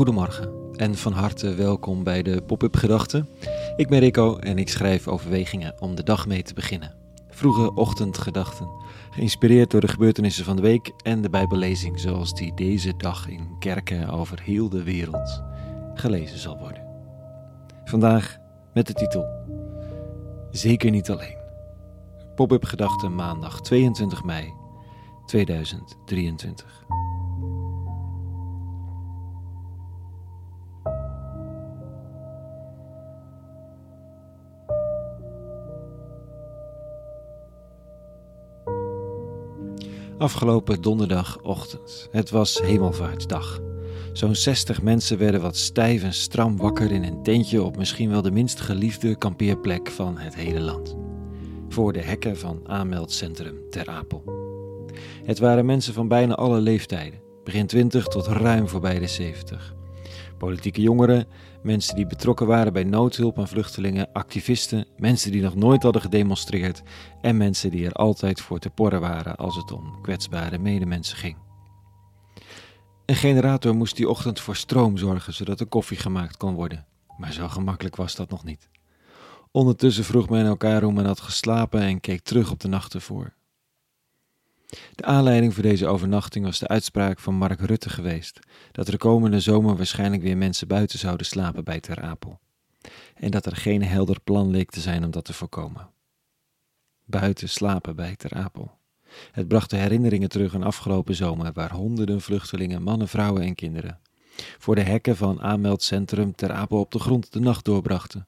Goedemorgen en van harte welkom bij de Pop-up Gedachten. Ik ben Rico en ik schrijf overwegingen om de dag mee te beginnen. Vroege ochtendgedachten, geïnspireerd door de gebeurtenissen van de week en de Bijbellezing zoals die deze dag in kerken over heel de wereld gelezen zal worden. Vandaag met de titel Zeker niet alleen. Pop-up Gedachten maandag 22 mei 2023. Afgelopen donderdagochtend. Het was hemelvaartsdag. Zo'n 60 mensen werden wat stijf en stram wakker in een tentje op misschien wel de minst geliefde kampeerplek van het hele land. Voor de hekken van aanmeldcentrum Ter Apel. Het waren mensen van bijna alle leeftijden, begin 20 tot ruim voorbij de 70. Politieke jongeren, mensen die betrokken waren bij noodhulp aan vluchtelingen, activisten, mensen die nog nooit hadden gedemonstreerd en mensen die er altijd voor te porren waren als het om kwetsbare medemensen ging. Een generator moest die ochtend voor stroom zorgen zodat er koffie gemaakt kon worden, maar zo gemakkelijk was dat nog niet. Ondertussen vroeg men elkaar hoe men had geslapen en keek terug op de nacht ervoor. De aanleiding voor deze overnachting was de uitspraak van Mark Rutte geweest dat er de komende zomer waarschijnlijk weer mensen buiten zouden slapen bij Ter Apel. En dat er geen helder plan leek te zijn om dat te voorkomen. Buiten slapen bij Ter Apel. Het bracht de herinneringen terug aan afgelopen zomer, waar honderden vluchtelingen, mannen, vrouwen en kinderen, voor de hekken van aanmeldcentrum Ter Apel op de grond de nacht doorbrachten.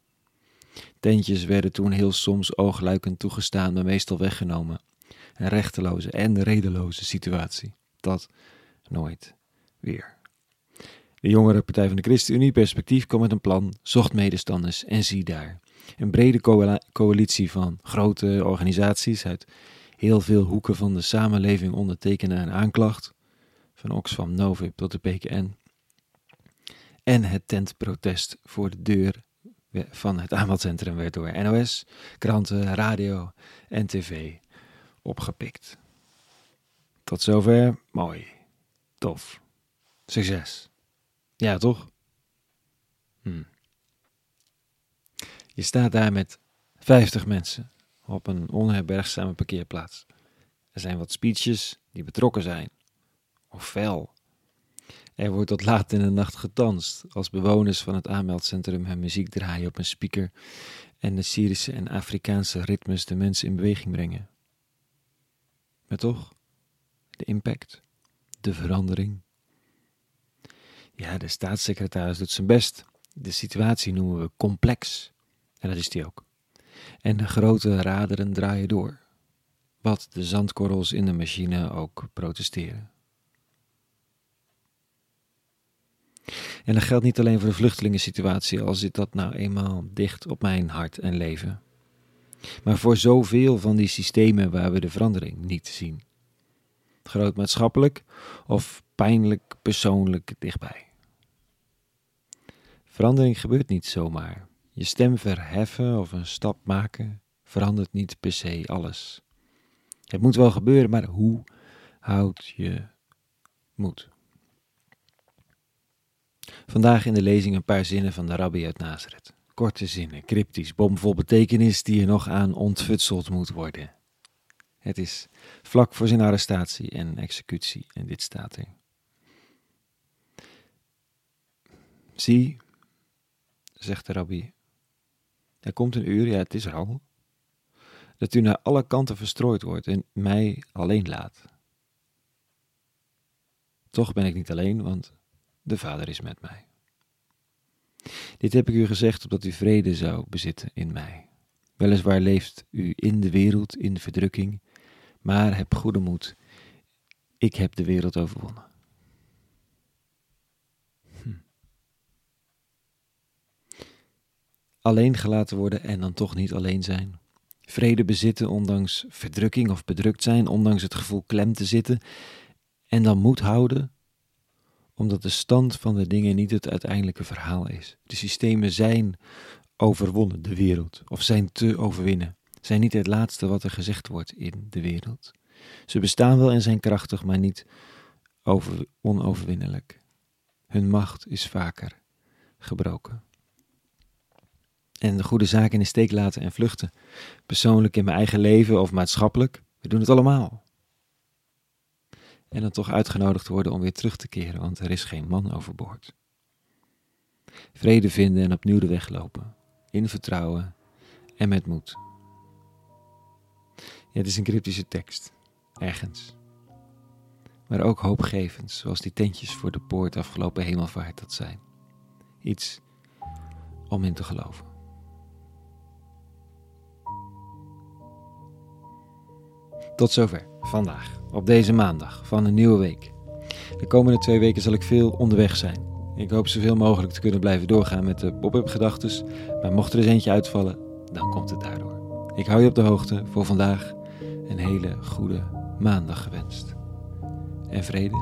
Tentjes werden toen heel soms oogluikend toegestaan, maar meestal weggenomen een rechteloze en redeloze situatie. Dat nooit weer. De jongere Partij van de ChristenUnie Perspectief kwam met een plan, zocht medestanders en zie daar. Een brede coalitie van grote organisaties uit heel veel hoeken van de samenleving ondertekenen een aanklacht, van Oxfam Novib tot de PKN. En het tentprotest voor de deur van het aanmeldcentrum werd door NOS, kranten, radio en tv opgepikt. Tot zover, mooi, tof, succes. Ja, toch? Hm. Je staat daar met 50 mensen op een onherbergzame parkeerplaats. Er zijn wat speeches die betrokken zijn, of fel. Er wordt tot laat in de nacht gedanst als bewoners van het aanmeldcentrum hun muziek draaien op een speaker en de Syrische en Afrikaanse ritmes de mensen in beweging brengen. Maar toch, de impact, de verandering. Ja, de staatssecretaris doet zijn best. De situatie noemen we complex. En dat is die ook. En de grote raderen draaien door. Wat de zandkorrels in de machine ook protesteren. En dat geldt niet alleen voor de vluchtelingensituatie, al zit dat nou eenmaal dicht op mijn hart en leven maar voor zoveel van die systemen waar we de verandering niet zien. Groot maatschappelijk of pijnlijk persoonlijk dichtbij. Verandering gebeurt niet zomaar. Je stem verheffen of een stap maken verandert niet per se alles. Het moet wel gebeuren, maar hoe houd je moed? Vandaag in de lezing een paar zinnen van de rabbi uit Nazareth. Korte zinnen, cryptisch, bomvol betekenis die er nog aan ontfutseld moet worden. Het is vlak voor zijn arrestatie en executie en dit staat er. Zie, zegt de rabbi, er komt een uur, ja het is er al, dat u naar alle kanten verstrooid wordt en mij alleen laat. Toch ben ik niet alleen, want de Vader is met mij. Dit heb ik u gezegd opdat u vrede zou bezitten in mij. Weliswaar leeft u in de wereld in verdrukking, maar heb goede moed. Ik heb de wereld overwonnen. Hm. Alleen gelaten worden en dan toch niet alleen zijn. Vrede bezitten ondanks verdrukking of bedrukt zijn, ondanks het gevoel klem te zitten. En dan moed houden omdat de stand van de dingen niet het uiteindelijke verhaal is. De systemen zijn overwonnen, de wereld, of zijn te overwinnen, zijn niet het laatste wat er gezegd wordt in de wereld. Ze bestaan wel en zijn krachtig, maar niet over, onoverwinnelijk. Hun macht is vaker gebroken. En de goede zaak in de steek laten en vluchten. Persoonlijk in mijn eigen leven of maatschappelijk. We doen het allemaal. En dan toch uitgenodigd worden om weer terug te keren, want er is geen man overboord. Vrede vinden en opnieuw de weg lopen. In vertrouwen en met moed. Ja, het is een cryptische tekst. Ergens. Maar ook hoopgevend, zoals die tentjes voor de poort afgelopen hemelvaart dat zijn. Iets om in te geloven. Tot zover vandaag, op deze maandag van een nieuwe week. De komende twee weken zal ik veel onderweg zijn. Ik hoop zoveel mogelijk te kunnen blijven doorgaan met de pop-up gedachtes, maar mocht er eens eentje uitvallen, dan komt het daardoor. Ik hou je op de hoogte voor vandaag. Een hele goede maandag gewenst. En vrede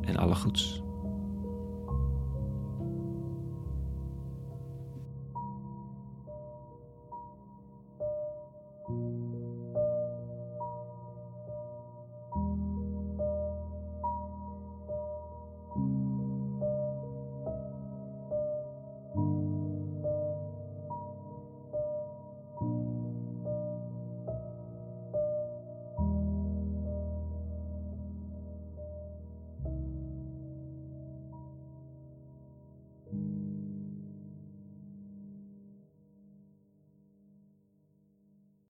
en alle goeds.